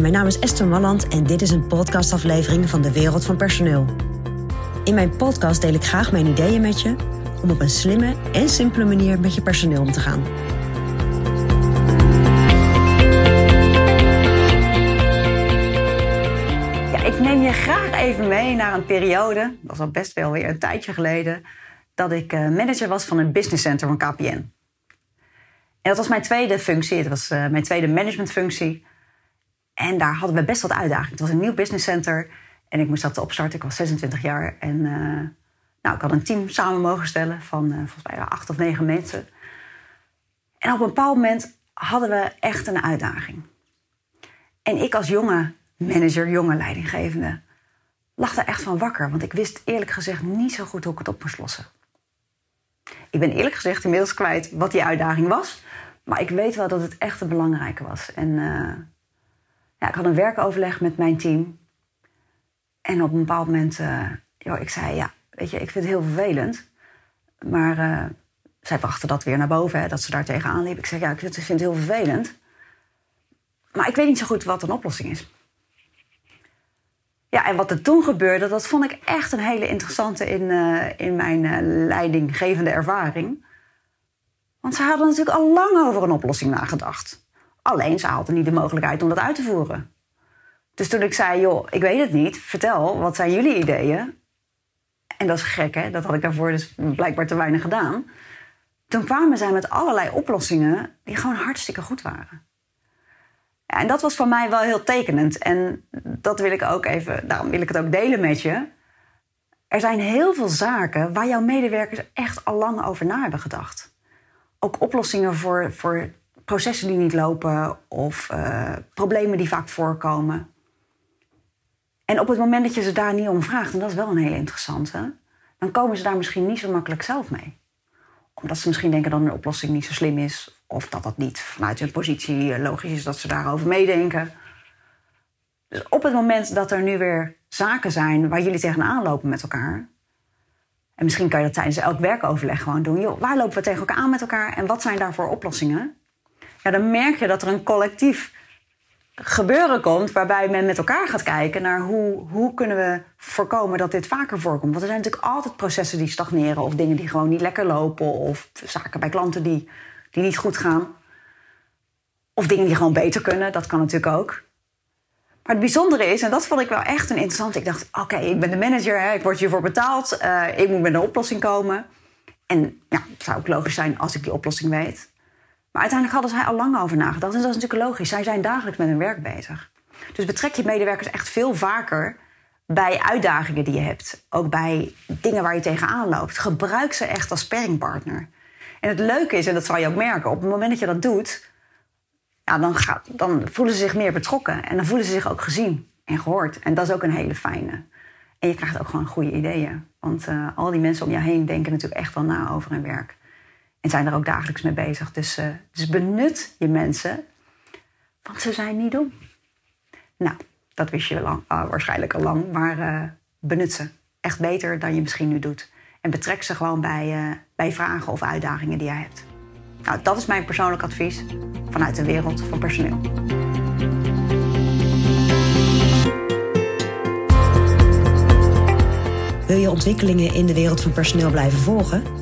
Mijn naam is Esther Malland en dit is een podcastaflevering van de Wereld van Personeel. In mijn podcast deel ik graag mijn ideeën met je om op een slimme en simpele manier met je personeel om te gaan. Ja, ik neem je graag even mee naar een periode, dat was al best wel weer een tijdje geleden, dat ik eh, manager was van een business center van KPN. En dat was mijn tweede functie, het was uh, mijn tweede managementfunctie. En daar hadden we best wat uitdagingen. Het was een nieuw business center en ik moest dat opstarten. Ik was 26 jaar en uh, nou, ik had een team samen mogen stellen van uh, volgens mij acht of negen mensen. En op een bepaald moment hadden we echt een uitdaging. En ik als jonge manager, jonge leidinggevende, lag daar echt van wakker. Want ik wist eerlijk gezegd niet zo goed hoe ik het op moest lossen. Ik ben eerlijk gezegd inmiddels kwijt wat die uitdaging was. Maar ik weet wel dat het echt een belangrijke was. En uh, ik had een werkoverleg met mijn team. En op een bepaald moment, uh, joh, ik zei, ja, weet je, ik vind het heel vervelend. Maar uh, zij brachten dat weer naar boven, hè, dat ze daar tegenaan liep. Ik zei, ja, ik vind het heel vervelend. Maar ik weet niet zo goed wat een oplossing is. Ja, en wat er toen gebeurde, dat vond ik echt een hele interessante in, uh, in mijn leidinggevende ervaring. Want ze hadden natuurlijk al lang over een oplossing nagedacht. Alleen ze hadden niet de mogelijkheid om dat uit te voeren. Dus toen ik zei, joh, ik weet het niet, vertel, wat zijn jullie ideeën? En dat is gek, hè? Dat had ik daarvoor dus blijkbaar te weinig gedaan. Toen kwamen zij met allerlei oplossingen die gewoon hartstikke goed waren. En dat was voor mij wel heel tekenend. En dat wil ik ook even, daarom wil ik het ook delen met je. Er zijn heel veel zaken waar jouw medewerkers echt al lang over na hebben gedacht. Ook oplossingen voor, voor processen die niet lopen of uh, problemen die vaak voorkomen. En op het moment dat je ze daar niet om vraagt, en dat is wel een hele interessante, dan komen ze daar misschien niet zo makkelijk zelf mee. Omdat ze misschien denken dat een oplossing niet zo slim is, of dat dat niet vanuit hun positie logisch is dat ze daarover meedenken. Dus op het moment dat er nu weer zaken zijn waar jullie tegenaan lopen met elkaar. En misschien kan je dat tijdens elk werkoverleg gewoon doen. Joh, waar lopen we tegen elkaar aan met elkaar en wat zijn daarvoor oplossingen? Ja, dan merk je dat er een collectief gebeuren komt waarbij men met elkaar gaat kijken naar hoe, hoe kunnen we voorkomen dat dit vaker voorkomt. Want er zijn natuurlijk altijd processen die stagneren of dingen die gewoon niet lekker lopen of zaken bij klanten die, die niet goed gaan. Of dingen die gewoon beter kunnen, dat kan natuurlijk ook. Maar het bijzondere is, en dat vond ik wel echt een interessant. Ik dacht, oké, ik ben de manager, hè, ik word hiervoor betaald. Uh, ik moet met een oplossing komen. En ja, het zou ook logisch zijn als ik die oplossing weet. Maar uiteindelijk hadden zij al lang over nagedacht. En dat is natuurlijk logisch. Zij zijn dagelijks met hun werk bezig. Dus betrek je medewerkers echt veel vaker bij uitdagingen die je hebt. Ook bij dingen waar je tegenaan loopt. Gebruik ze echt als sparringpartner. En het leuke is, en dat zal je ook merken, op het moment dat je dat doet, ja, dan, gaat, dan voelen ze zich meer betrokken. En dan voelen ze zich ook gezien en gehoord. En dat is ook een hele fijne. En je krijgt ook gewoon goede ideeën. Want uh, al die mensen om je heen denken natuurlijk echt wel na over hun werk. En zijn er ook dagelijks mee bezig. Dus, uh, dus benut je mensen, want ze zijn niet dom. Nou, dat wist je uh, waarschijnlijk al lang, maar uh, benut ze. Echt beter dan je misschien nu doet. En betrek ze gewoon bij, bij vragen of uitdagingen die jij hebt. Nou, dat is mijn persoonlijk advies vanuit de wereld van personeel. Wil je ontwikkelingen in de wereld van personeel blijven volgen?